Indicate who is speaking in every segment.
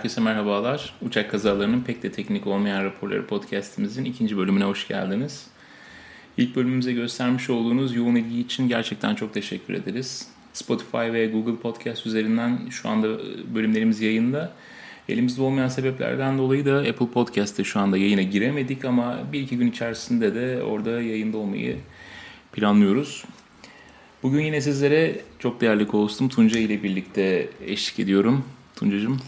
Speaker 1: Herkese merhabalar. Uçak kazalarının pek de teknik olmayan raporları podcastimizin ikinci bölümüne hoş geldiniz. İlk bölümümüze göstermiş olduğunuz yoğun ilgi için gerçekten çok teşekkür ederiz. Spotify ve Google Podcast üzerinden şu anda bölümlerimiz yayında. Elimizde olmayan sebeplerden dolayı da Apple Podcast'te şu anda yayına giremedik ama bir iki gün içerisinde de orada yayında olmayı planlıyoruz. Bugün yine sizlere çok değerli hostum Tunca ile birlikte eşlik ediyorum. Tuncacığım.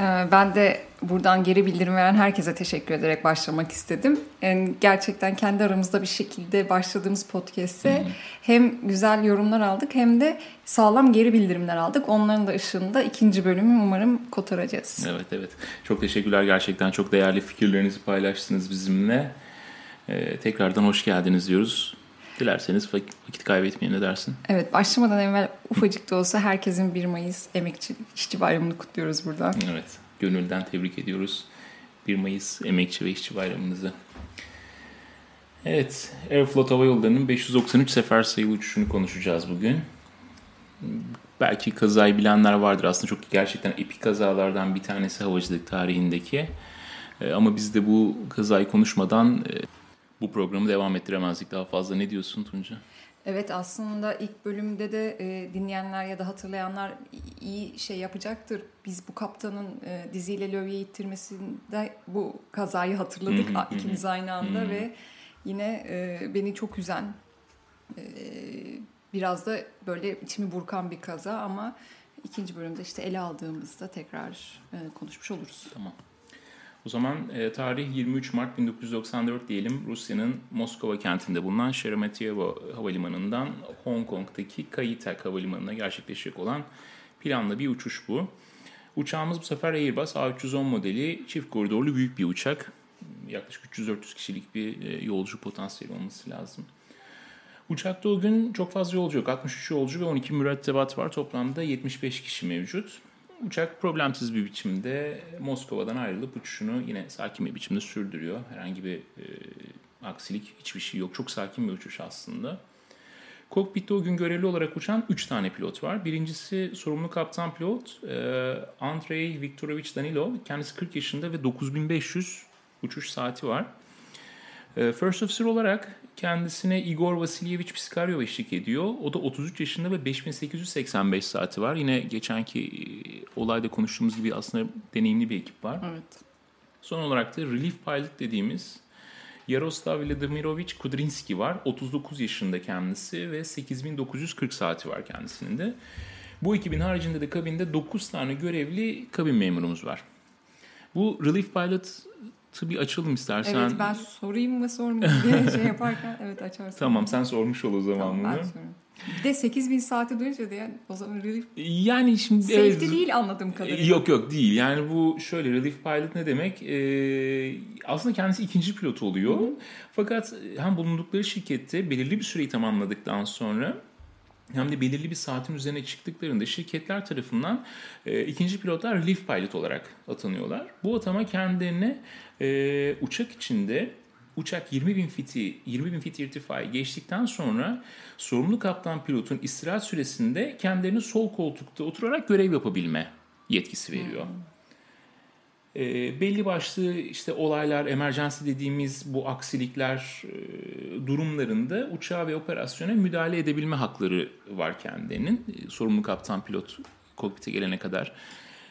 Speaker 2: Ee, ben de buradan geri bildirim veren herkese teşekkür ederek başlamak istedim. Yani gerçekten kendi aramızda bir şekilde başladığımız podcast'e hem güzel yorumlar aldık hem de sağlam geri bildirimler aldık. Onların da ışığında ikinci bölümü umarım kotaracağız.
Speaker 1: Evet evet. Çok teşekkürler gerçekten. Çok değerli fikirlerinizi paylaştınız bizimle. Ee, tekrardan hoş geldiniz diyoruz. Dilerseniz vakit kaybetmeyin ne dersin?
Speaker 2: Evet başlamadan evvel ufacık da olsa herkesin 1 Mayıs Emekçi İşçi Bayramı'nı kutluyoruz buradan.
Speaker 1: Evet gönülden tebrik ediyoruz 1 Mayıs Emekçi ve İşçi Bayramınızı. Evet Aeroflot Hava Yolları'nın 593 sefer sayılı uçuşunu konuşacağız bugün. Belki kazayı bilenler vardır aslında çok gerçekten epik kazalardan bir tanesi havacılık tarihindeki. Ee, ama biz de bu kazayı konuşmadan e, bu programı devam ettiremezdik daha fazla. Ne diyorsun Tunca?
Speaker 2: Evet aslında ilk bölümde de e, dinleyenler ya da hatırlayanlar iyi şey yapacaktır. Biz bu kaptanın e, diziyle lövye ittirmesinde bu kazayı hatırladık ikimiz aynı anda ve yine e, beni çok üzen e, biraz da böyle içimi burkan bir kaza ama ikinci bölümde işte ele aldığımızda tekrar e, konuşmuş oluruz.
Speaker 1: Tamam. O zaman e, tarih 23 Mart 1994 diyelim Rusya'nın Moskova kentinde bulunan Sheremetyevo Havalimanı'ndan Hong Kong'daki Kai-Tak Havalimanı'na gerçekleşecek olan planlı bir uçuş bu. Uçağımız bu sefer Airbus A310 modeli çift koridorlu büyük bir uçak. Yaklaşık 300-400 kişilik bir e, yolcu potansiyeli olması lazım. Uçakta o gün çok fazla yolcu yok. 63 yolcu ve 12 mürettebat var. Toplamda 75 kişi mevcut. Uçak problemsiz bir biçimde Moskova'dan ayrılıp uçuşunu yine sakin bir biçimde sürdürüyor. Herhangi bir e, aksilik hiçbir şey yok. Çok sakin bir uçuş aslında. Kokpitte o gün görevli olarak uçan 3 tane pilot var. Birincisi sorumlu kaptan pilot e, Andrei Viktorovich Danilov. Kendisi 40 yaşında ve 9500 uçuş saati var. E, First Officer olarak kendisine Igor Vasilyevich Piskaryov eşlik ediyor. O da 33 yaşında ve 5885 saati var. Yine geçenki e, olayda konuştuğumuz gibi aslında deneyimli bir ekip var.
Speaker 2: Evet.
Speaker 1: Son olarak da Relief Pilot dediğimiz Yaroslav Vladimirovich Kudrinski var. 39 yaşında kendisi ve 8940 saati var kendisinin de. Bu ekibin haricinde de kabinde 9 tane görevli kabin memurumuz var. Bu Relief Pilot bir açalım istersen.
Speaker 2: Evet ben sorayım mı sormayayım diye şey yaparken evet açarsın.
Speaker 1: Tamam sen sormuş ol o zaman
Speaker 2: tamam,
Speaker 1: bunu.
Speaker 2: Ben sorayım. Bir de 8000 saati duyunca diye o zaman relief
Speaker 1: yani şimdi
Speaker 2: safety
Speaker 1: evet,
Speaker 2: değil anladığım kadarıyla.
Speaker 1: Yok yok değil. Yani bu şöyle relief pilot ne demek? Ee, aslında kendisi ikinci pilot oluyor. Hı. Fakat hem bulundukları şirkette belirli bir süreyi tamamladıktan sonra hem de belirli bir saatin üzerine çıktıklarında şirketler tarafından e, ikinci pilotlar relief pilot olarak atanıyorlar. Bu atama kendilerine e, uçak içinde uçak 20 bin fiti 20 bin fit irtifayı geçtikten sonra sorumlu kaptan pilotun istirahat süresinde kendilerini sol koltukta oturarak görev yapabilme yetkisi veriyor. Hmm. E, belli başlı işte olaylar, emergency dediğimiz bu aksilikler e, durumlarında uçağa ve operasyona müdahale edebilme hakları var kendilerinin. E, sorumlu kaptan pilot kokpite gelene kadar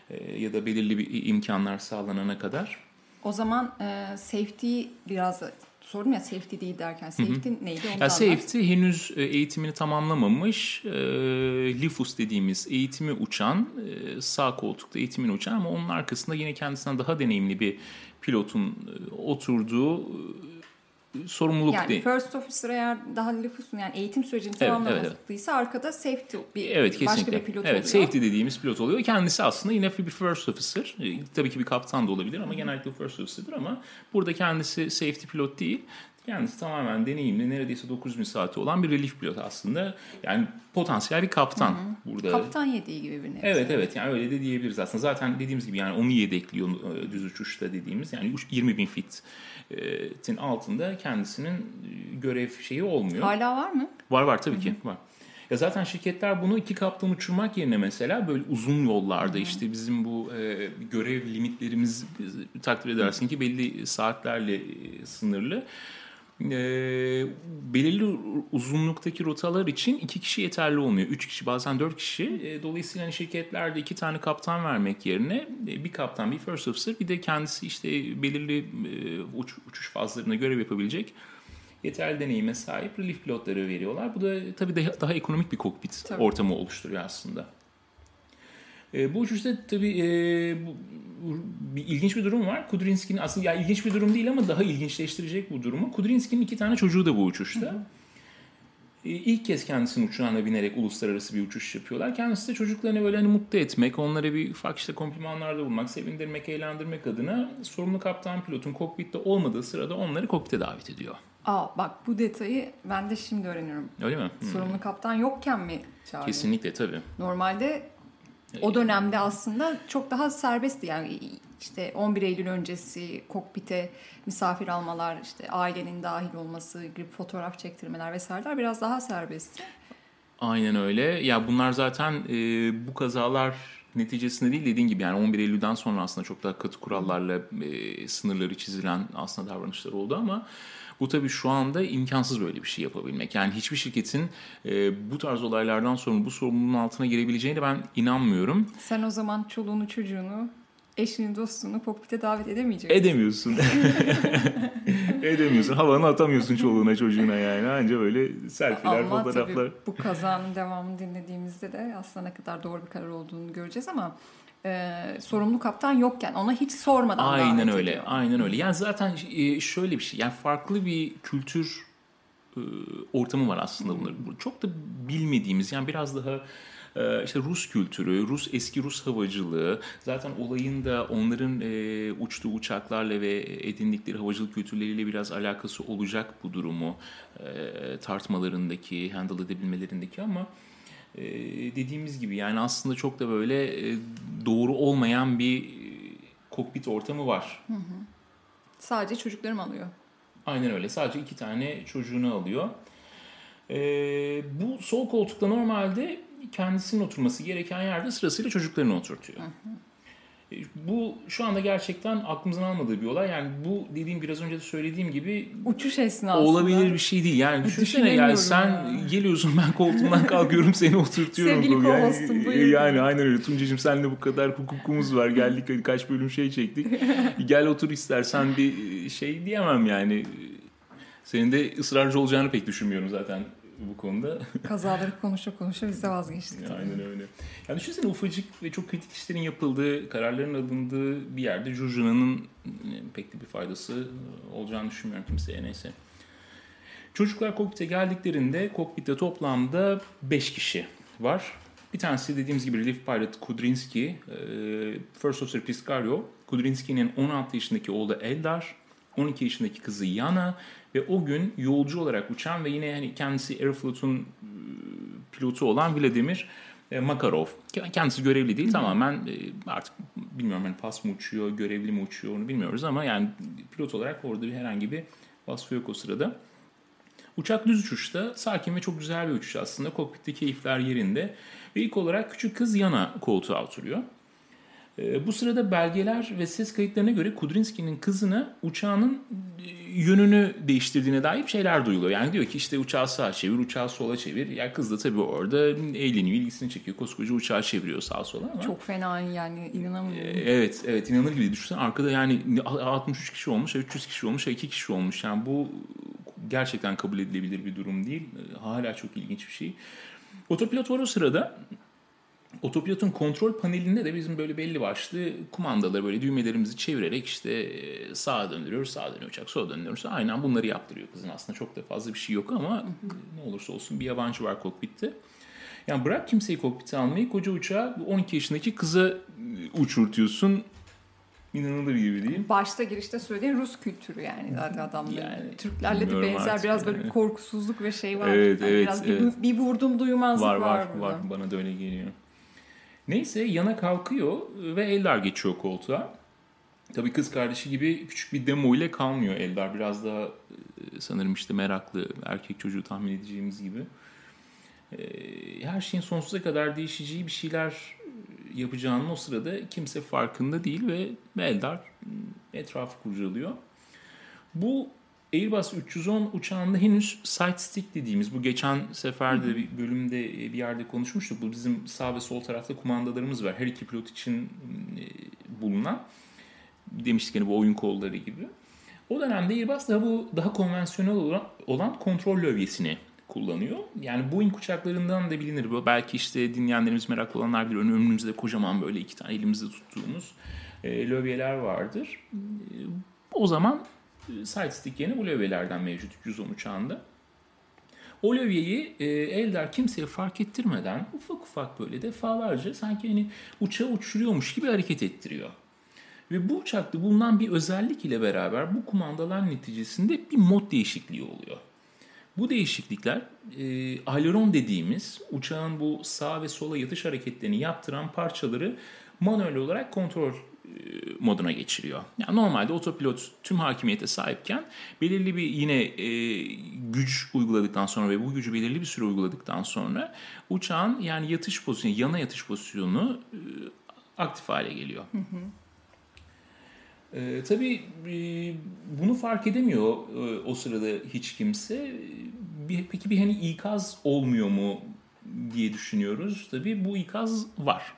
Speaker 1: e, ya da belirli bir imkanlar sağlanana kadar.
Speaker 2: O zaman e, safety biraz sordum ya safety değil derken safety hı hı. neydi?
Speaker 1: Onu ya safety henüz e, eğitimini tamamlamamış e, LIFUS dediğimiz eğitimi uçan e, sağ koltukta eğitimini uçan ama onun arkasında yine kendisinden daha deneyimli bir pilotun e, oturduğu sorumluluk
Speaker 2: yani
Speaker 1: değil.
Speaker 2: first officer eğer daha lüfusun yani eğitim sürecini evet, tamamlamadıysa evet, evet. arkada safety bir evet, kesinlikle. başka bir pilot
Speaker 1: evet,
Speaker 2: oluyor.
Speaker 1: Safety dediğimiz pilot oluyor. Kendisi aslında yine bir first officer. E, tabii ki bir kaptan da olabilir ama genellikle first officer'dır ama burada kendisi safety pilot değil. Kendisi tamamen deneyimli, neredeyse 9000 saati olan bir relief pilot aslında. Yani potansiyel bir kaptan Hı-hı. burada.
Speaker 2: Kaptan yedeği gibi bir nevi.
Speaker 1: Evet evet yani öyle de diyebiliriz aslında. Zaten dediğimiz gibi yani onu yedekliyor e, düz uçuşta dediğimiz yani 20 bin fitin altında kendisinin görev şeyi olmuyor.
Speaker 2: Hala var mı?
Speaker 1: Var var tabii Hı-hı. ki var. Ya zaten şirketler bunu iki kaptan uçurmak yerine mesela böyle uzun yollarda işte bizim bu e, görev limitlerimiz takdir edersin ki belli saatlerle e, sınırlı e, belirli uzunluktaki rotalar için iki kişi yeterli olmuyor. Üç kişi bazen dört kişi. E, dolayısıyla hani şirketlerde iki tane kaptan vermek yerine e, bir kaptan bir first officer bir de kendisi işte belirli e, uç, uçuş fazlarına görev yapabilecek yeterli deneyime sahip relief pilotları veriyorlar. Bu da tabii daha, daha ekonomik bir kokpit tabii. ortamı oluşturuyor aslında. E, bu uçuşta tabii e, bu, bir ilginç bir durum var. Kudrinski'nin aslında ya ilginç bir durum değil ama daha ilginçleştirecek bu durumu. Kudrinski'nin iki tane çocuğu da bu uçuşta. Hı hı. E, ilk kez kendisinin uçağına binerek uluslararası bir uçuş yapıyorlar. Kendisi de çocuklarını böyle hani mutlu etmek, onlara bir ufak işte komplimanlarda bulmak, sevindirmek, eğlendirmek adına sorumlu kaptan pilotun kokpitte olmadığı sırada onları kokpite davet ediyor.
Speaker 2: Aa bak bu detayı ben de şimdi öğreniyorum.
Speaker 1: Öyle mi?
Speaker 2: Sorumlu hmm. kaptan yokken mi
Speaker 1: çağırdı? Kesinlikle tabii.
Speaker 2: Normalde o dönemde aslında çok daha serbestti. Yani işte 11 Eylül öncesi kokpite misafir almalar, işte ailenin dahil olması, grip fotoğraf çektirmeler vesaireler biraz daha serbestti.
Speaker 1: Aynen öyle. Ya bunlar zaten e, bu kazalar neticesinde değil dediğin gibi yani 11 Eylül'den sonra aslında çok daha katı kurallarla e, sınırları çizilen aslında davranışlar oldu ama bu tabii şu anda imkansız böyle bir şey yapabilmek. Yani hiçbir şirketin e, bu tarz olaylardan sonra bu sorumluluğun altına girebileceğine ben inanmıyorum.
Speaker 2: Sen o zaman çoluğunu çocuğunu eşini dostunu kokpite davet edemeyeceksin.
Speaker 1: Edemiyorsun. Edemiyorsun. Havanı atamıyorsun çoluğuna çocuğuna yani. Anca böyle selfie'ler, ama fotoğraflar. Tabii
Speaker 2: bu kazanın devamını dinlediğimizde de aslında ne kadar doğru bir karar olduğunu göreceğiz ama e, sorumlu kaptan yokken ona hiç sormadan
Speaker 1: Aynen öyle. Ediyor. Aynen öyle. Yani zaten e, şöyle bir şey. Yani farklı bir kültür e, ortamı var aslında bunların. Çok da bilmediğimiz yani biraz daha e, işte Rus kültürü, Rus eski Rus havacılığı, zaten olayın da onların e, uçtuğu uçaklarla ve edindikleri havacılık kültürleriyle biraz alakası olacak bu durumu e, tartmalarındaki, handle edebilmelerindeki ama e, dediğimiz gibi yani aslında çok da böyle e, doğru olmayan bir kokpit ortamı var. Hı hı.
Speaker 2: Sadece çocuklarım alıyor.
Speaker 1: Aynen öyle. Sadece iki tane çocuğunu alıyor. E, bu sol koltukta normalde kendisinin oturması gereken yerde sırasıyla çocuklarını oturtuyor. Hı hı. E, bu şu anda gerçekten aklımızın almadığı bir olay. Yani bu dediğim biraz önce de söylediğim gibi
Speaker 2: uçuş esnasında
Speaker 1: olabilir bir şey değil. Yani düşünsene yani sen ya. geliyorsun ben koltuğumdan kalkıyorum seni oturtuyorum.
Speaker 2: Sevgili yani,
Speaker 1: buyur. Yani aynen öyle. Tuncacığım seninle bu kadar hukukumuz var. Geldik kaç bölüm şey çektik. Gel otur istersen bir şey diyemem yani. Senin de ısrarcı olacağını pek düşünmüyorum zaten bu konuda.
Speaker 2: Kazaları konuşa konuşa biz de vazgeçtik.
Speaker 1: Tabii. Aynen öyle. Yani düşünsene ufacık ve çok kritik işlerin yapıldığı, kararların alındığı bir yerde Jujuna'nın pek de bir faydası olacağını düşünmüyorum kimseye neyse. Çocuklar kokpite geldiklerinde kokpitte toplamda 5 kişi var. Bir tanesi dediğimiz gibi Relief Pilot Kudrinski, e, First Officer Piscario, Kudrinski'nin 16 yaşındaki oğlu Eldar, 12 yaşındaki kızı Yana ve o gün yolcu olarak uçan ve yine hani kendisi Aeroflot'un ıı, pilotu olan Vladimir e, Makarov. Kendisi görevli değil tamamen e, artık bilmiyorum hani pas mı uçuyor, görevli mi uçuyor onu bilmiyoruz ama yani pilot olarak orada bir herhangi bir vasfı yok o sırada. Uçak düz uçuşta sakin ve çok güzel bir uçuş aslında. Kokpitte keyifler yerinde. Ve ilk olarak küçük kız yana koltuğa oturuyor. Ee, bu sırada belgeler ve ses kayıtlarına göre Kudrinski'nin kızına uçağının e, yönünü değiştirdiğine dair şeyler duyuluyor. Yani diyor ki işte uçağı sağa çevir, uçağı sola çevir. Ya kız da tabii orada eğleniyor, ilgisini çekiyor. Koskoca uçağı çeviriyor sağa sola ama.
Speaker 2: Çok fena yani inanamıyorum.
Speaker 1: Ee, evet, evet inanır gibi düşünsen. Arkada yani 63 kişi olmuş, 300 kişi olmuş, 2 kişi olmuş. Yani bu gerçekten kabul edilebilir bir durum değil. Hala çok ilginç bir şey. Otopilot var o sırada Otopilotun kontrol panelinde de bizim böyle belli başlı kumandaları böyle düğmelerimizi çevirerek işte e, sağa döndürüyoruz, sağa dönüyor uçak, sola dönüyoruz. Aynen bunları yaptırıyor kızın. Aslında çok da fazla bir şey yok ama ne olursa olsun bir yabancı var kokpitte. Yani bırak kimseyi kokpite almayı koca uçağı 12 yaşındaki kıza e, uçurtuyorsun. İnanılır gibi değil.
Speaker 2: Başta girişte söylediğin Rus kültürü yani zaten adamların. Yani, Türklerle de benzer biraz böyle korkusuzluk ve şey var. Evet, yani evet. Biraz evet. Bir, bir vurdum duymazlık var. Var var,
Speaker 1: var. Bana da öyle geliyor. Neyse yana kalkıyor ve Eldar geçiyor koltuğa. Tabii kız kardeşi gibi küçük bir demo ile kalmıyor Eldar. Biraz daha e, sanırım işte meraklı erkek çocuğu tahmin edeceğimiz gibi. e, her şeyin sonsuza kadar değişeceği bir şeyler yapacağının o sırada kimse farkında değil ve Eldar etrafı kurcalıyor. Bu Airbus 310 uçağında henüz side stick dediğimiz bu geçen seferde bir bölümde bir yerde konuşmuştuk. Bu bizim sağ ve sol tarafta kumandalarımız var. Her iki pilot için bulunan. Demiştik hani bu oyun kolları gibi. O dönemde Airbus daha bu daha konvansiyonel olan, olan kontrol lövyesini kullanıyor. Yani Boeing uçaklarından da bilinir bu. Belki işte dinleyenlerimiz meraklı olanlar bilir. Önümüzde kocaman böyle iki tane elimizde tuttuğumuz e, lövyeler vardır. E, o zaman e, side stick yerine bu lövyelerden mevcut 310 uçağında. O lövyeyi e, Eldar kimseye fark ettirmeden ufak ufak böyle defalarca sanki hani uçağı uçuruyormuş gibi hareket ettiriyor. Ve bu uçakta bulunan bir özellik ile beraber bu kumandalar neticesinde bir mod değişikliği oluyor. Bu değişiklikler e, aileron dediğimiz uçağın bu sağ ve sola yatış hareketlerini yaptıran parçaları manuel olarak kontrol moduna geçiriyor. Yani normalde otopilot tüm hakimiyete sahipken belirli bir yine e, güç uyguladıktan sonra ve bu gücü belirli bir süre uyguladıktan sonra uçağın yani yatış pozisyonu, yana yatış pozisyonu e, aktif hale geliyor. Hı hı. E, tabii e, bunu fark edemiyor e, o sırada hiç kimse. Bir, peki bir hani ikaz olmuyor mu diye düşünüyoruz. Tabii bu ikaz var.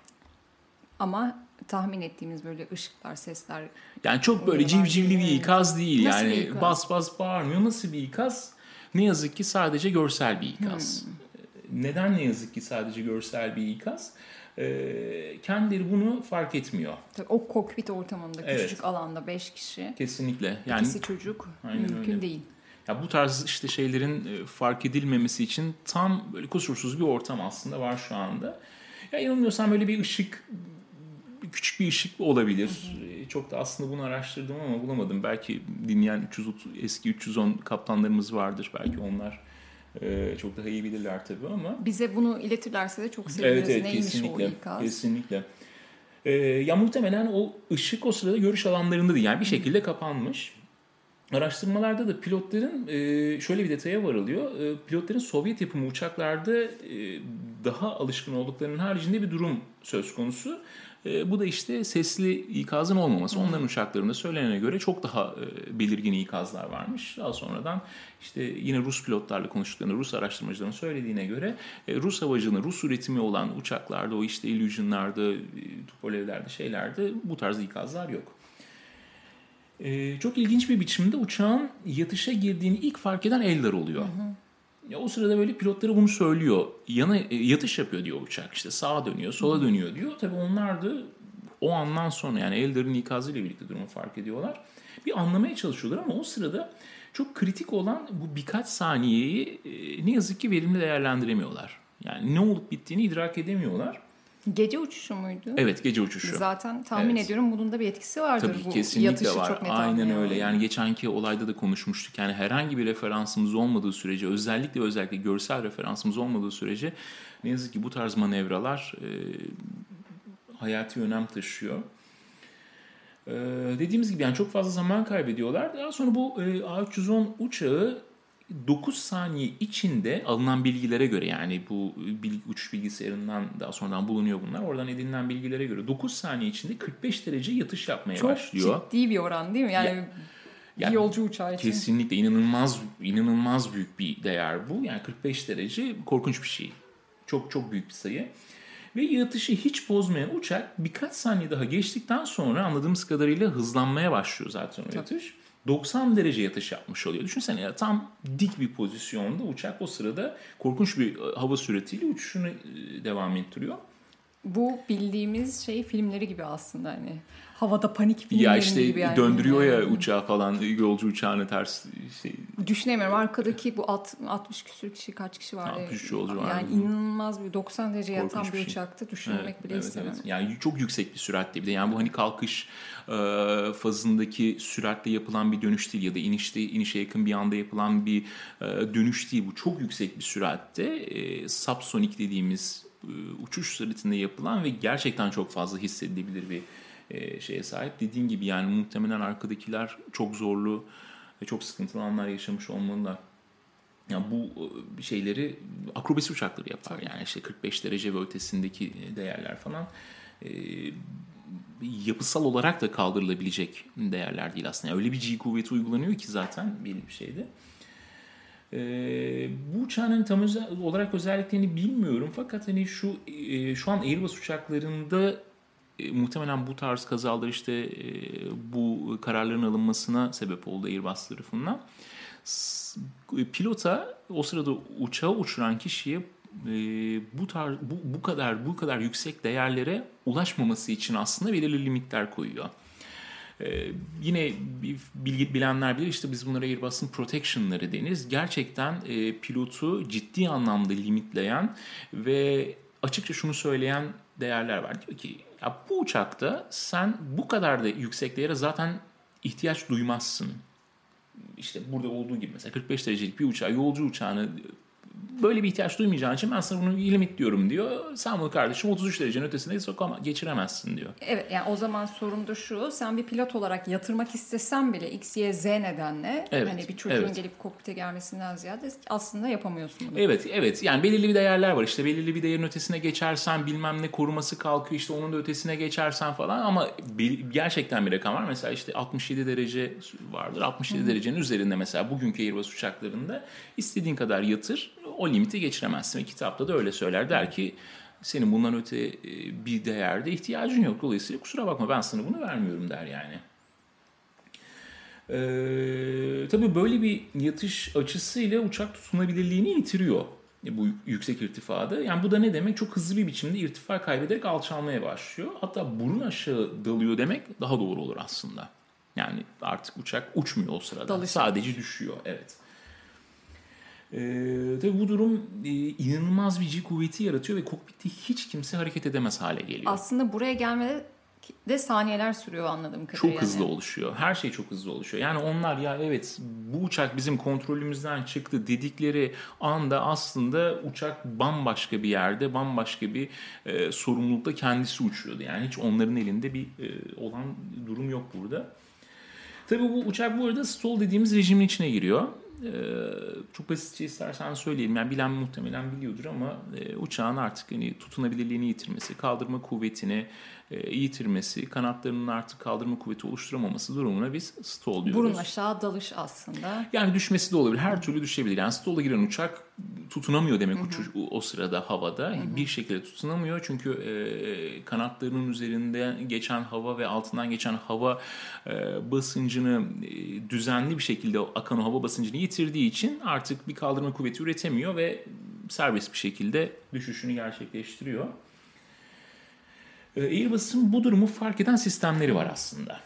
Speaker 2: Ama tahmin ettiğimiz böyle ışıklar, sesler...
Speaker 1: Yani çok böyle civcivli bir ikaz değil. Nasıl yani ikaz? bas bas bağırmıyor. Nasıl bir ikaz? Ne yazık ki sadece görsel bir ikaz. Hmm. Neden ne yazık ki sadece görsel bir ikaz? e, kendileri bunu fark etmiyor.
Speaker 2: Tabii o kokpit ortamında evet. küçücük alanda 5 kişi.
Speaker 1: Kesinlikle.
Speaker 2: Yani, ikisi çocuk mümkün öyle. değil.
Speaker 1: Ya bu tarz işte şeylerin e, fark edilmemesi için tam böyle kusursuz bir ortam aslında var şu anda. Ya yanılmıyorsam böyle bir ışık küçük bir ışık olabilir. Hı hı. E, çok da aslında bunu araştırdım ama bulamadım. Belki dinleyen 330 eski 310 kaptanlarımız vardır. Belki onlar ee, çok daha iyi bilirler tabii ama.
Speaker 2: Bize bunu iletirlerse de çok seviniriz. Evet, evet Neymiş kesinlikle, o ikaz?
Speaker 1: Kesinlikle. Ee, ya muhtemelen o ışık o sırada görüş alanlarında değil. Yani bir şekilde kapanmış. Araştırmalarda da pilotların e, şöyle bir detaya varılıyor. E, pilotların Sovyet yapımı uçaklarda e, daha alışkın olduklarının haricinde bir durum söz konusu. E, bu da işte sesli ikazın olmaması. Onların uçaklarında söylenene göre çok daha e, belirgin ikazlar varmış. Daha sonradan işte yine Rus pilotlarla konuştuklarında Rus araştırmacıların söylediğine göre e, Rus havacılığının Rus üretimi olan uçaklarda o işte Illusion'larda, e, Tupolev'lerde şeylerde bu tarz ikazlar yok. E, çok ilginç bir biçimde uçağın yatışa girdiğini ilk fark eden Eldar oluyor. Hı hı. Ya o sırada böyle pilotları bunu söylüyor. Yana e, yatış yapıyor diyor uçak. İşte sağa dönüyor, sola dönüyor diyor. Tabii onlar da o andan sonra yani Eldar'ın ikazıyla birlikte durumu fark ediyorlar. Bir anlamaya çalışıyorlar ama o sırada çok kritik olan bu birkaç saniyeyi e, ne yazık ki verimli değerlendiremiyorlar. Yani ne olup bittiğini idrak edemiyorlar.
Speaker 2: Gece uçuşu muydu?
Speaker 1: Evet gece uçuşu.
Speaker 2: Zaten tahmin evet. ediyorum bunun da bir etkisi vardır.
Speaker 1: Tabii bu kesinlikle var. Çok net Aynen öyle. Yani geçenki olayda da konuşmuştuk. Yani herhangi bir referansımız olmadığı sürece özellikle özellikle görsel referansımız olmadığı sürece ne yazık ki bu tarz manevralar e, hayati önem taşıyor. Ee, dediğimiz gibi yani çok fazla zaman kaybediyorlar. Daha sonra bu e, A310 uçağı 9 saniye içinde alınan bilgilere göre yani bu bilgi, uçuş bilgisayarından daha sonradan bulunuyor bunlar. Oradan edinilen bilgilere göre 9 saniye içinde 45 derece yatış yapmaya
Speaker 2: Çok
Speaker 1: başlıyor.
Speaker 2: Çok ciddi bir oran değil mi? Yani ya, bir yolcu uçağı için.
Speaker 1: Kesinlikle inanılmaz inanılmaz büyük bir değer bu. Yani 45 derece korkunç bir şey. Çok çok büyük bir sayı. Ve yatışı hiç bozmayan uçak birkaç saniye daha geçtikten sonra anladığımız kadarıyla hızlanmaya başlıyor zaten o yatış. 90 derece yatış yapmış oluyor. Düşünsene ya tam dik bir pozisyonda uçak o sırada korkunç bir e, hava süretiyle uçuşunu e, devam ettiriyor.
Speaker 2: Bu bildiğimiz şey filmleri gibi aslında hani havada panik filmleri ya işte gibi
Speaker 1: yani. döndürüyor ya uçağı falan yolcu uçağını ters şey.
Speaker 2: Düşünemiyorum arkadaki bu 60 küsür kişi kaç kişi var?
Speaker 1: 60 yolcu var.
Speaker 2: Yani inanılmaz bir 90 derece Korkunç yatan bir, bir şey. uçakta düşünmek evet, bile evet, istemem. Evet.
Speaker 1: Yani çok yüksek bir süratte bir de yani bu hani kalkış e, fazındaki süratle yapılan bir dönüş değil ya da inişte inişe yakın bir anda yapılan bir e, dönüş değil bu çok yüksek bir süratte e, subsonik dediğimiz e, uçuş süratinde yapılan ve gerçekten çok fazla hissedilebilir bir e, şeye sahip. Dediğim gibi yani muhtemelen arkadakiler çok zorlu ve çok sıkıntılı anlar yaşamış olmalılar. Yani bu e, şeyleri akrobasi uçakları yapar. Yani işte 45 derece ve ötesindeki değerler falan. E, yapısal olarak da kaldırılabilecek değerler değil aslında. Yani öyle bir G kuvveti uygulanıyor ki zaten belli bir şeyde. E, bu uçağın hani tam özel, olarak özelliklerini bilmiyorum fakat hani şu e, şu an Airbus uçaklarında e, muhtemelen bu tarz kazalar işte e, bu kararların alınmasına sebep oldu Airbus tarafından. Pilota o sırada uçağı uçuran kişiye e, bu tarz bu, bu kadar bu kadar yüksek değerlere ulaşmaması için aslında belirli limitler koyuyor. Ee, yine bilgi bilenler bilir işte biz bunlara Airbus'un protection'ları deniz. Gerçekten e, pilotu ciddi anlamda limitleyen ve açıkça şunu söyleyen değerler var. Diyor ki ya bu uçakta sen bu kadar da yüksek değere zaten ihtiyaç duymazsın. İşte burada olduğu gibi mesela 45 derecelik bir uçağı, yolcu uçağını böyle bir ihtiyaç duymayacağın için ben sana bunu limit diyorum diyor. Sen bunu kardeşim 33 derecenin ötesinde sokama, geçiremezsin diyor.
Speaker 2: Evet yani o zaman sorun da şu sen bir pilot olarak yatırmak istesen bile X, Y, Z nedenle evet, hani bir çocuğun evet. gelip kokpite gelmesinden ziyade aslında yapamıyorsun bunu.
Speaker 1: Evet evet yani belirli bir değerler var işte belirli bir değerin ötesine geçersen bilmem ne koruması kalkıyor işte onun da ötesine geçersen falan ama gerçekten bir rakam var. Mesela işte 67 derece vardır 67 Hı. derecenin üzerinde mesela bugünkü Airbus uçaklarında istediğin kadar yatır o limiti geçiremezsin. Ve kitapta da öyle söyler. Der ki senin bundan öte e, bir değerde ihtiyacın yok. Dolayısıyla kusura bakma ben sana bunu vermiyorum der yani. Ee, tabii böyle bir yatış açısıyla uçak tutunabilirliğini yitiriyor bu yüksek irtifada. Yani bu da ne demek? Çok hızlı bir biçimde irtifa kaybederek alçalmaya başlıyor. Hatta burun aşağı dalıyor demek daha doğru olur aslında. Yani artık uçak uçmuyor o sırada. Dalış Sadece düşüyor. Evet. Ee, tabii bu durum e, inanılmaz bir G kuvveti yaratıyor ve kokpitte hiç kimse hareket edemez hale geliyor.
Speaker 2: Aslında buraya gelmede de saniyeler sürüyor anladığım kadarıyla.
Speaker 1: Çok hızlı oluşuyor. Her şey çok hızlı oluşuyor. Yani onlar ya evet bu uçak bizim kontrolümüzden çıktı dedikleri anda aslında uçak bambaşka bir yerde, bambaşka bir e, sorumlulukta kendisi uçuyordu. Yani hiç onların elinde bir e, olan durum yok burada. Tabii bu uçak bu arada stall dediğimiz rejimin içine giriyor. Ee, çok basitçe istersen söyleyelim. Yani bilen muhtemelen biliyordur ama e, uçağın artık hani tutunabilirliğini yitirmesi, kaldırma kuvvetini e, yitirmesi, kanatlarının artık kaldırma kuvveti oluşturamaması durumuna biz stall diyoruz.
Speaker 2: Burun aşağı dalış aslında.
Speaker 1: Yani düşmesi de olabilir. Her türlü düşebilir. Yani stall'a giren uçak tutunamıyor demek hı hı. o sırada havada. Hı hı. Bir şekilde tutunamıyor çünkü e, kanatlarının üzerinde geçen hava ve altından geçen hava e, basıncını e, düzenli bir şekilde akan o hava basıncını yitirdiği için artık bir kaldırma kuvveti üretemiyor ve serbest bir şekilde düşüşünü gerçekleştiriyor. E, Airbus'un bu durumu fark eden sistemleri var aslında.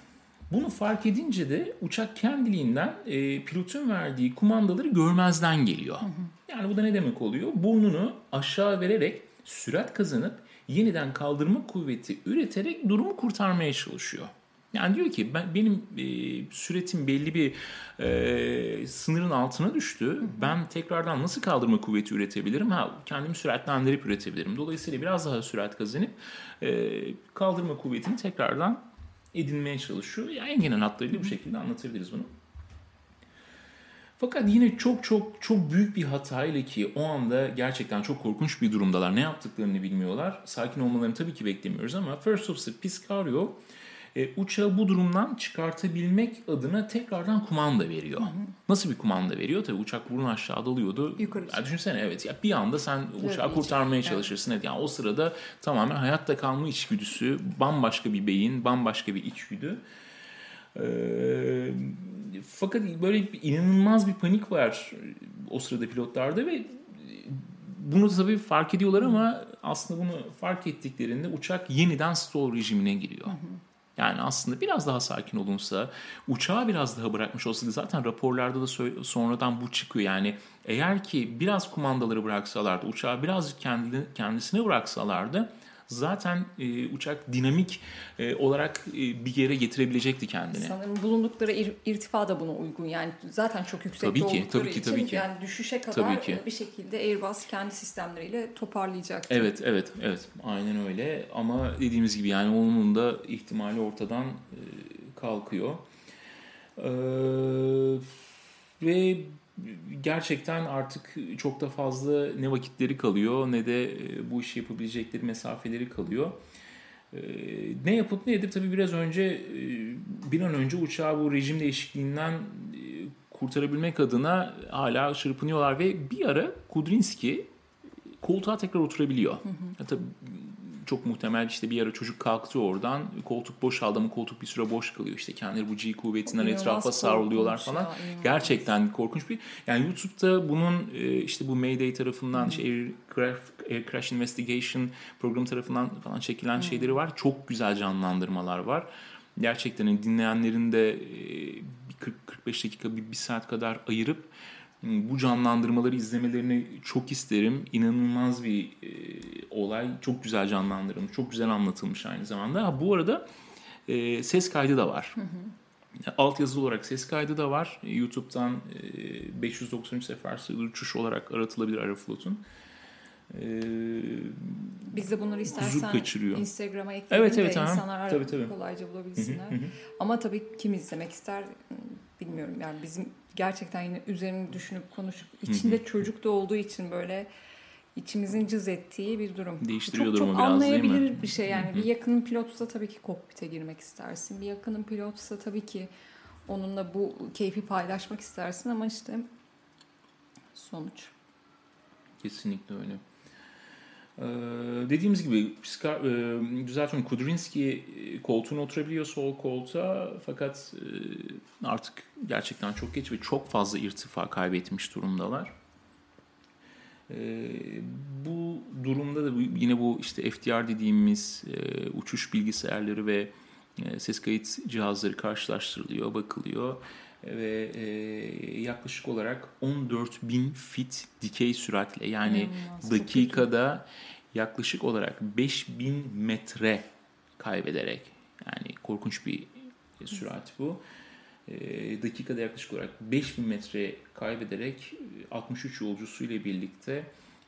Speaker 1: Bunu fark edince de uçak kendiliğinden e, pilotun verdiği kumandaları görmezden geliyor. Hı hı. Yani bu da ne demek oluyor? Burnunu aşağı vererek sürat kazanıp yeniden kaldırma kuvveti üreterek durumu kurtarmaya çalışıyor. Yani diyor ki ben benim e, süretim belli bir e, sınırın altına düştü. Ben tekrardan nasıl kaldırma kuvveti üretebilirim? Ha kendimi süratlendirip üretebilirim. Dolayısıyla biraz daha sürat kazanıp e, kaldırma kuvvetini tekrardan edinmeye çalışıyor. Yani en genel hatlarıyla bu şekilde anlatabiliriz bunu. Fakat yine çok çok çok büyük bir hatayla ki o anda gerçekten çok korkunç bir durumdalar. Ne yaptıklarını bilmiyorlar. Sakin olmalarını tabii ki beklemiyoruz ama First Officer Piscario e, uçağı bu durumdan çıkartabilmek adına tekrardan kumanda veriyor. Hı hı. Nasıl bir kumanda veriyor? Tabii uçak burun aşağı dalıyordu.
Speaker 2: Yukarı.
Speaker 1: Ya düşünsene evet ya bir anda sen uçağı kurtarmaya çalışırsın. Evet. Yani o sırada tamamen hayatta kalma içgüdüsü, bambaşka bir beyin, bambaşka bir içgüdü. Ee, fakat böyle bir, inanılmaz bir panik var o sırada pilotlarda ve bunu tabii fark ediyorlar ama aslında bunu fark ettiklerinde uçak yeniden stall rejimine giriyor. Hı hı. Yani aslında biraz daha sakin olunsa, uçağı biraz daha bırakmış olsaydı zaten raporlarda da sonradan bu çıkıyor. Yani eğer ki biraz kumandaları bıraksalardı, uçağı biraz kendi, kendisine bıraksalardı zaten e, uçak dinamik e, olarak e, bir yere getirebilecekti kendini.
Speaker 2: Sanırım bulundukları ir, irtifa da buna uygun. Yani zaten çok yüksek tabii ki, tabii ki, tabii ki. yani düşüşe kadar tabii ki. bir şekilde Airbus kendi sistemleriyle toparlayacaktı.
Speaker 1: Evet, evet, evet. Aynen öyle. Ama dediğimiz gibi yani onun da ihtimali ortadan e, kalkıyor. Ee, ve gerçekten artık çok da fazla ne vakitleri kalıyor ne de e, bu işi yapabilecekleri mesafeleri kalıyor. E, ne yapıp ne edip tabii biraz önce e, bir an önce uçağı bu rejim değişikliğinden kurtarabilmek adına hala çırpınıyorlar ve bir ara Kudrinski koltuğa tekrar oturabiliyor. Hı hı. Tabii çok muhtemel işte bir ara çocuk kalktı oradan koltuk boşaldı ama koltuk bir süre boş kalıyor işte kendileri bu G kuvvetinden inanılmaz etrafa savruluyorlar falan. Ya, Gerçekten korkunç bir yani YouTube'da bunun e, işte bu Mayday tarafından işte Aircraft, Air Crash Investigation programı tarafından falan çekilen hmm. şeyleri var. Çok güzel canlandırmalar var. Gerçekten dinleyenlerin de 40-45 dakika bir, bir saat kadar ayırıp bu canlandırmaları izlemelerini çok isterim. İnanılmaz bir e, olay. Çok güzel canlandırılmış, çok güzel anlatılmış aynı zamanda. Ha, bu arada e, ses kaydı da var. Hı hı. Olarak ses kaydı da var. YouTube'dan e, 593 sefer sayılı uçuş olarak aratılabilir Aeroflot'un.
Speaker 2: Ee, Biz de bunları istersen kaçırıyor. Instagram'a ekleyelim evet, evet, de aha. insanlar tabii, tabii. kolayca bulabilsinler. Hı hı hı. Ama tabii kim izlemek ister bilmiyorum. Yani bizim gerçekten yine üzerine düşünüp konuşup içinde çocuk da olduğu için böyle içimizin cız ettiği bir durum.
Speaker 1: Değiştiriyor
Speaker 2: çok,
Speaker 1: durumu
Speaker 2: çok
Speaker 1: biraz
Speaker 2: anlayabilir
Speaker 1: değil mi?
Speaker 2: bir şey yani. bir yakının pilotsa tabii ki kokpite girmek istersin. Bir yakının pilotsa tabii ki onunla bu keyfi paylaşmak istersin ama işte sonuç.
Speaker 1: Kesinlikle öyle. Ee, dediğimiz gibi Skar, e, düzeltiyorum Kudrinski e, koltuğuna oturabiliyor sol koltuğa. Fakat e, artık gerçekten çok geç ve çok fazla irtifa kaybetmiş durumdalar. E, bu durumda da yine bu işte FDR dediğimiz e, uçuş bilgisayarları ve e, ses kayıt cihazları karşılaştırılıyor, bakılıyor ve e, yaklaşık olarak 14 bin fit dikey süratle yani hmm, dakikada yaklaşık olarak 5000 metre kaybederek yani korkunç bir sürat bu. E, dakikada yaklaşık olarak 5000 metre kaybederek 63 yolcusu ile birlikte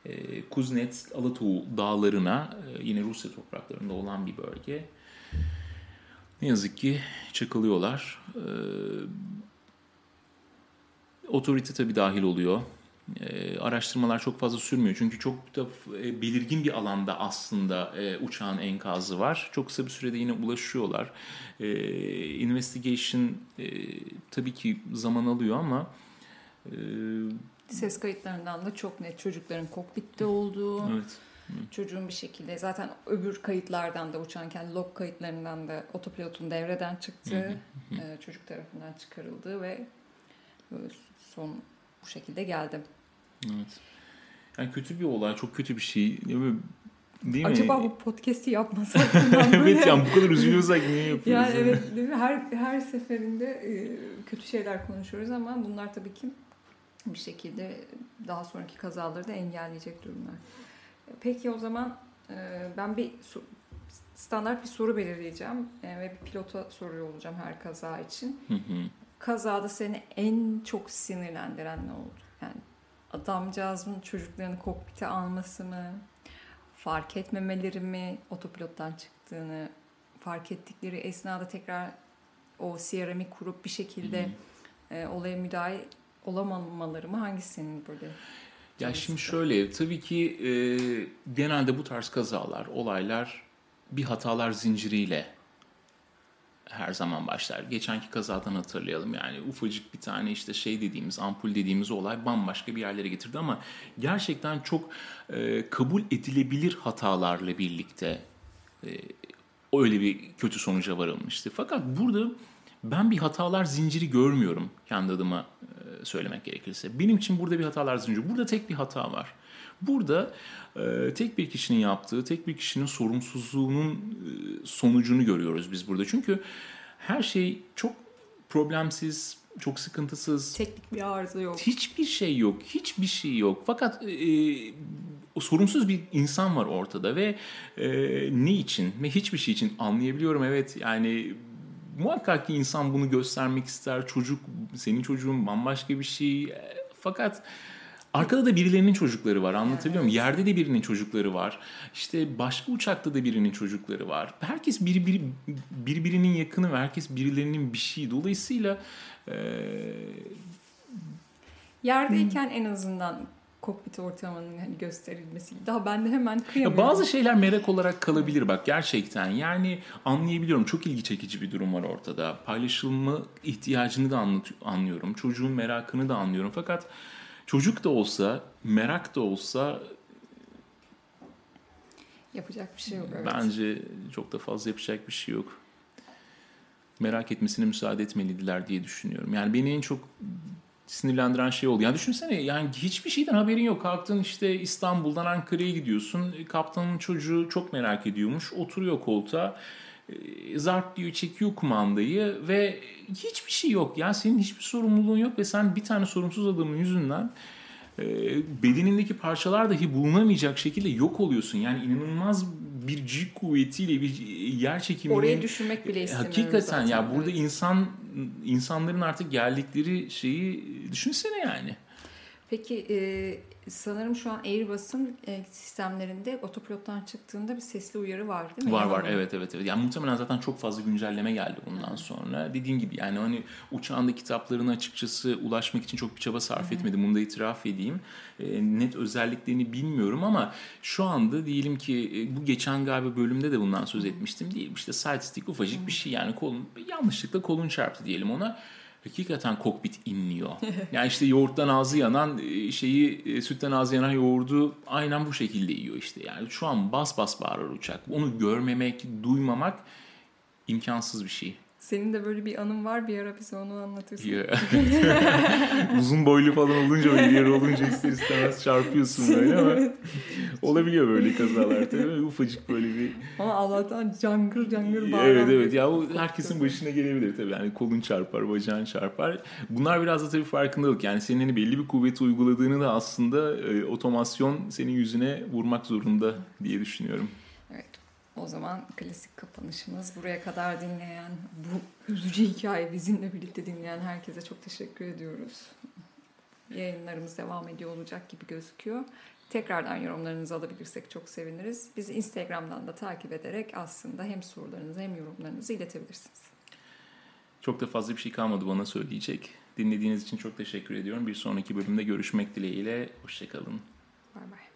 Speaker 1: e, Kuznets Alatoğu dağlarına e, yine Rusya topraklarında olan bir bölge. Ne yazık ki çakılıyorlar. E, Otorite tabii dahil oluyor. E, araştırmalar çok fazla sürmüyor. Çünkü çok da e, belirgin bir alanda aslında e, uçağın enkazı var. Çok kısa bir sürede yine ulaşıyorlar. E, investigation e, tabii ki zaman alıyor ama
Speaker 2: e, ses kayıtlarından da çok net çocukların kokpitte olduğu.
Speaker 1: Evet.
Speaker 2: Çocuğun bir şekilde zaten öbür kayıtlardan da uçan kendi log kayıtlarından da otopilotun devreden çıktığı, e, çocuk tarafından çıkarıldığı ve son bu şekilde geldim.
Speaker 1: Evet. Yani kötü bir olay, çok kötü bir şey. Değil
Speaker 2: Acaba mi? bu podcast'i yapmasak
Speaker 1: evet yani bu kadar üzülüyorsak niye yapıyoruz?
Speaker 2: Yani evet değil mi? Her, her seferinde e, kötü şeyler konuşuyoruz ama bunlar tabii ki bir şekilde daha sonraki kazaları da engelleyecek durumlar. Peki o zaman e, ben bir standart bir soru belirleyeceğim e, ve bir pilota soruyor olacağım her kaza için. Hı hı kazada seni en çok sinirlendiren ne oldu? Yani adamcağızın çocuklarını kokpite alması mı? Fark etmemeleri mi? Otopilottan çıktığını fark ettikleri esnada tekrar o CRM'i kurup bir şekilde e, olaya müdahale olamamaları mı? Hangisi senin böyle?
Speaker 1: Ya şimdi şöyle tabii ki e, genelde bu tarz kazalar, olaylar bir hatalar zinciriyle her zaman başlar. Geçenki kazadan hatırlayalım yani ufacık bir tane işte şey dediğimiz ampul dediğimiz olay bambaşka bir yerlere getirdi ama gerçekten çok e, kabul edilebilir hatalarla birlikte e, öyle bir kötü sonuca varılmıştı. Fakat burada ben bir hatalar zinciri görmüyorum kendi adıma e, söylemek gerekirse. Benim için burada bir hatalar zinciri. Burada tek bir hata var. Burada e, tek bir kişinin yaptığı, tek bir kişinin sorumsuzluğunun e, sonucunu görüyoruz biz burada. Çünkü her şey çok problemsiz, çok sıkıntısız.
Speaker 2: Teknik bir arıza yok.
Speaker 1: Hiçbir şey yok. Hiçbir şey yok. Fakat e, o sorumsuz bir insan var ortada ve e, ne için ve hiçbir şey için anlayabiliyorum. Evet yani muhakkak ki insan bunu göstermek ister. Çocuk, senin çocuğun bambaşka bir şey. Fakat Arkada da birilerinin çocukları var anlatabiliyor muyum? Yerde de birinin çocukları var. İşte başka uçakta da birinin çocukları var. Herkes biri, biri, birbirinin yakını ve herkes birilerinin bir şey. Dolayısıyla e,
Speaker 2: Yerdeyken en azından kokpit ortamının hani gösterilmesi. Daha ben de hemen kıyamıyorum.
Speaker 1: Ya bazı şeyler merak olarak kalabilir bak gerçekten. Yani anlayabiliyorum. Çok ilgi çekici bir durum var ortada. Paylaşılma ihtiyacını da anlıyorum. Çocuğun merakını da anlıyorum. Fakat çocuk da olsa, merak da olsa
Speaker 2: Yapacak bir şey yok. Evet.
Speaker 1: bence çok da fazla yapacak bir şey yok. Merak etmesine müsaade etmeliydiler diye düşünüyorum. Yani beni en çok sinirlendiren şey oldu. Yani düşünsene yani hiçbir şeyden haberin yok. Kalktın işte İstanbul'dan Ankara'ya gidiyorsun. Kaptanın çocuğu çok merak ediyormuş. Oturuyor koltuğa. E, Zarp diyor çekiyor kumandayı ve hiçbir şey yok. Yani senin hiçbir sorumluluğun yok ve sen bir tane sorumsuz adamın yüzünden e, bedenindeki parçalar dahi bulunamayacak şekilde yok oluyorsun. Yani inanılmaz bir G kuvvetiyle bir yer çekimini
Speaker 2: Orayı düşünmek bile istemiyorum
Speaker 1: Hakikaten
Speaker 2: zaten.
Speaker 1: ya burada
Speaker 2: Evet.
Speaker 1: insan insanların artık geldikleri şeyi düşünsene yani.
Speaker 2: Peki e, sanırım şu an Airbus'un e, sistemlerinde otopilottan çıktığında bir sesli uyarı var değil mi?
Speaker 1: Var var evet evet evet. Yani muhtemelen zaten çok fazla güncelleme geldi bundan sonra. Dediğim gibi yani hani uçağında kitaplarına açıkçası ulaşmak için çok bir çaba sarf etmedim. Bunu da itiraf edeyim. E, net özelliklerini bilmiyorum ama şu anda diyelim ki bu geçen galiba bölümde de bundan söz etmiştim. Diyelim işte side stick ufacık bir şey yani kolun yanlışlıkla kolun çarptı diyelim ona. Hakikaten kokpit inliyor. Yani işte yoğurttan ağzı yanan e, şeyi e, sütten ağzı yanan yoğurdu aynen bu şekilde yiyor işte. Yani şu an bas bas bağırır uçak. Onu görmemek, duymamak imkansız bir şey.
Speaker 2: Senin de böyle bir anın var bir ara bize onu anlatırsın.
Speaker 1: Ya- Uzun boylu falan olunca böyle yarı olunca ister istemez çarpıyorsun böyle ama olabiliyor böyle kazalar tabii. Ufacık böyle bir
Speaker 2: Ama Allah'tan cangır cangır bağıran.
Speaker 1: Evet evet ya bu herkesin başına gelebilir tabii. Yani kolun çarpar, bacağın çarpar. Bunlar biraz da tabii farkındalık. Yani senin hani belli bir kuvveti uyguladığını da aslında e, otomasyon senin yüzüne vurmak zorunda diye düşünüyorum.
Speaker 2: Evet. O zaman klasik kapanışımız buraya kadar dinleyen, bu üzücü hikaye bizimle birlikte dinleyen herkese çok teşekkür ediyoruz. Yayınlarımız devam ediyor olacak gibi gözüküyor. Tekrardan yorumlarınızı alabilirsek çok seviniriz. Bizi Instagram'dan da takip ederek aslında hem sorularınızı hem yorumlarınızı iletebilirsiniz.
Speaker 1: Çok da fazla bir şey kalmadı bana söyleyecek. Dinlediğiniz için çok teşekkür ediyorum. Bir sonraki bölümde görüşmek dileğiyle. Hoşçakalın.
Speaker 2: Bay bay.